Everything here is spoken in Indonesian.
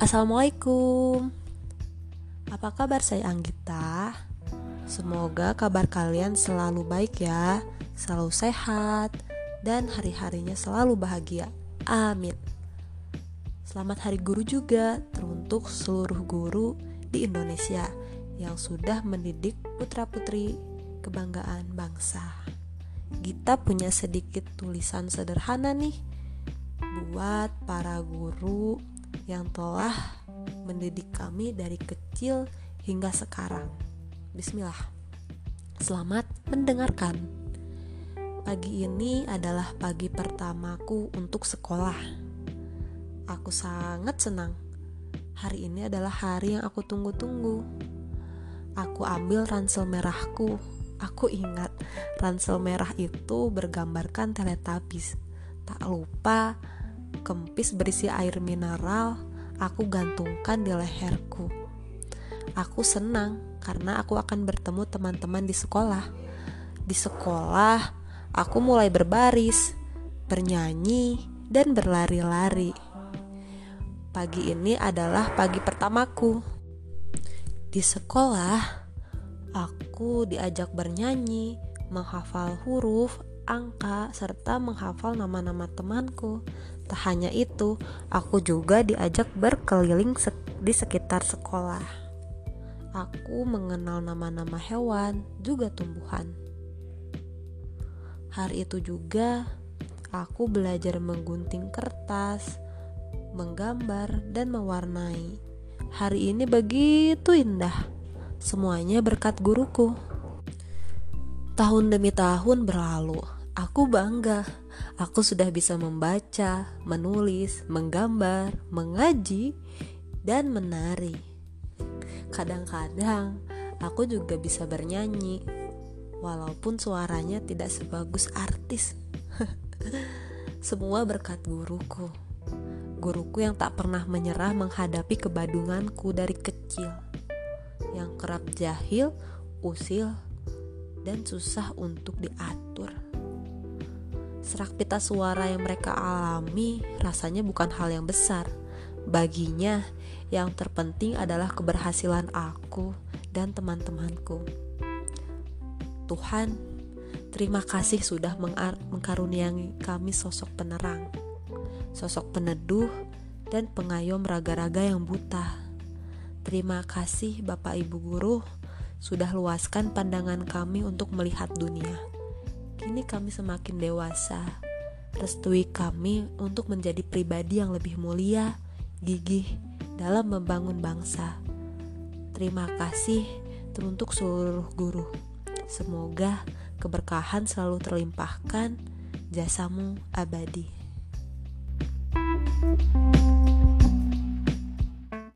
Assalamualaikum. Apa kabar saya Anggita? Semoga kabar kalian selalu baik ya Selalu sehat Dan hari-harinya selalu bahagia. Amin. Selamat Hari Guru juga Teruntuk seluruh guru di Indonesia Yang sudah mendidik putra-putri kebanggaan bangsa. Gita punya sedikit tulisan sederhana nih buat para guru yang telah mendidik kami dari kecil hingga sekarang. Bismillah. Selamat mendengarkan. Pagi ini adalah pagi pertamaku untuk sekolah. Aku sangat senang. Hari ini adalah hari yang aku tunggu-tunggu. Aku ambil ransel merahku. Aku ingat ransel merah itu bergambarkan teletubbies. Tak lupa kempis berisi air mineral aku gantungkan di leherku. Aku senang karena aku akan bertemu teman-teman di sekolah. Di sekolah, aku mulai berbaris, bernyanyi, dan berlari-lari. Pagi ini adalah pagi pertamaku. Di sekolah, aku diajak bernyanyi, menghafal huruf, angka, serta menghafal nama-nama temanku. Tak hanya itu, aku juga diajak berkeliling di sekitar sekolah. Aku mengenal nama-nama hewan, juga tumbuhan. Hari itu juga aku belajar menggunting kertas, menggambar, dan mewarnai. Hari ini begitu indah. Semuanya berkat guruku. Tahun demi tahun berlalu, aku bangga aku sudah bisa membaca, menulis, menggambar, mengaji, dan menari. Kadang-kadang aku juga bisa bernyanyi, walaupun suaranya tidak sebagus artis. Semua berkat guruku. Guruku yang tak pernah menyerah menghadapi kebadunganku dari kecil. Yang kerap jahil, usil, dan susah untuk diatur. Serak pita suara yang mereka alami rasanya bukan hal yang besar. Baginya, yang terpenting adalah keberhasilan aku dan teman-temanku. Tuhan, terima kasih sudah mengkaruniai kami sosok penerang, sosok peneduh, dan pengayom raga-raga yang buta. Terima kasih Bapak Ibu Guru sudah luaskan pandangan kami untuk melihat dunia. Kini kami semakin dewasa. Restui kami untuk menjadi pribadi yang lebih mulia, gigih dalam membangun bangsa. Terima kasih teruntuk seluruh guru. Semoga keberkahan selalu terlimpahkan, jasamu abadi. thank you